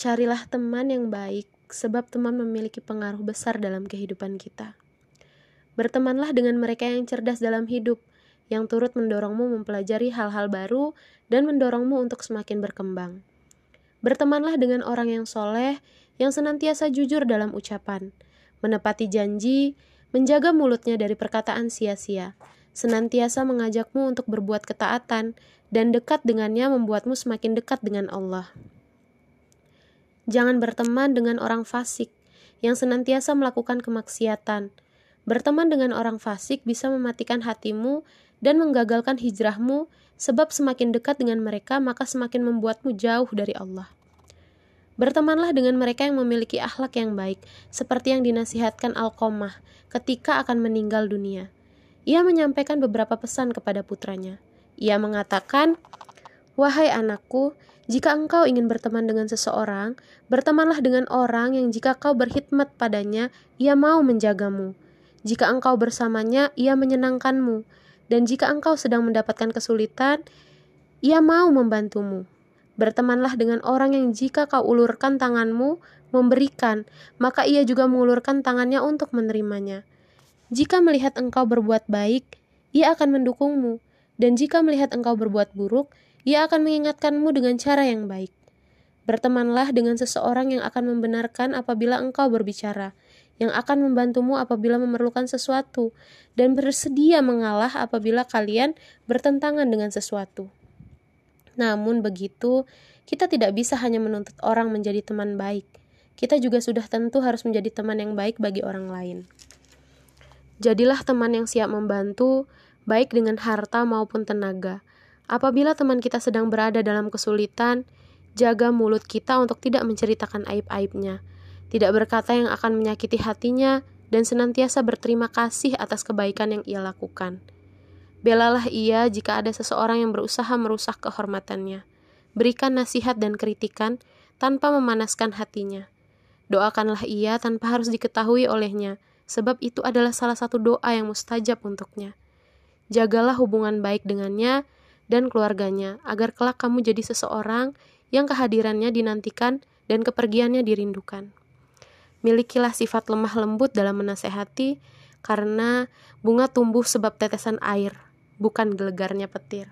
Carilah teman yang baik, sebab teman memiliki pengaruh besar dalam kehidupan kita. Bertemanlah dengan mereka yang cerdas dalam hidup, yang turut mendorongmu mempelajari hal-hal baru dan mendorongmu untuk semakin berkembang. Bertemanlah dengan orang yang soleh, yang senantiasa jujur dalam ucapan, menepati janji, menjaga mulutnya dari perkataan sia-sia, senantiasa mengajakmu untuk berbuat ketaatan, dan dekat dengannya membuatmu semakin dekat dengan Allah. Jangan berteman dengan orang fasik yang senantiasa melakukan kemaksiatan. Berteman dengan orang fasik bisa mematikan hatimu dan menggagalkan hijrahmu, sebab semakin dekat dengan mereka, maka semakin membuatmu jauh dari Allah. Bertemanlah dengan mereka yang memiliki akhlak yang baik, seperti yang dinasihatkan Al-Qomah ketika akan meninggal dunia. Ia menyampaikan beberapa pesan kepada putranya. Ia mengatakan, "Wahai anakku, jika engkau ingin berteman dengan seseorang, bertemanlah dengan orang yang jika kau berkhidmat padanya, ia mau menjagamu. Jika engkau bersamanya, ia menyenangkanmu. Dan jika engkau sedang mendapatkan kesulitan, ia mau membantumu. Bertemanlah dengan orang yang jika kau ulurkan tanganmu, memberikan, maka ia juga mengulurkan tangannya untuk menerimanya. Jika melihat engkau berbuat baik, ia akan mendukungmu. Dan jika melihat engkau berbuat buruk, ia akan mengingatkanmu dengan cara yang baik. Bertemanlah dengan seseorang yang akan membenarkan apabila engkau berbicara, yang akan membantumu apabila memerlukan sesuatu, dan bersedia mengalah apabila kalian bertentangan dengan sesuatu. Namun begitu, kita tidak bisa hanya menuntut orang menjadi teman baik. Kita juga sudah tentu harus menjadi teman yang baik bagi orang lain. Jadilah teman yang siap membantu, baik dengan harta maupun tenaga Apabila teman kita sedang berada dalam kesulitan, jaga mulut kita untuk tidak menceritakan aib-aibnya, tidak berkata yang akan menyakiti hatinya, dan senantiasa berterima kasih atas kebaikan yang ia lakukan. Belalah ia jika ada seseorang yang berusaha merusak kehormatannya. Berikan nasihat dan kritikan tanpa memanaskan hatinya. Doakanlah ia tanpa harus diketahui olehnya, sebab itu adalah salah satu doa yang mustajab untuknya. Jagalah hubungan baik dengannya, dan keluarganya, agar kelak kamu jadi seseorang yang kehadirannya dinantikan dan kepergiannya dirindukan. Milikilah sifat lemah lembut dalam menasehati, karena bunga tumbuh sebab tetesan air, bukan gelegarnya petir.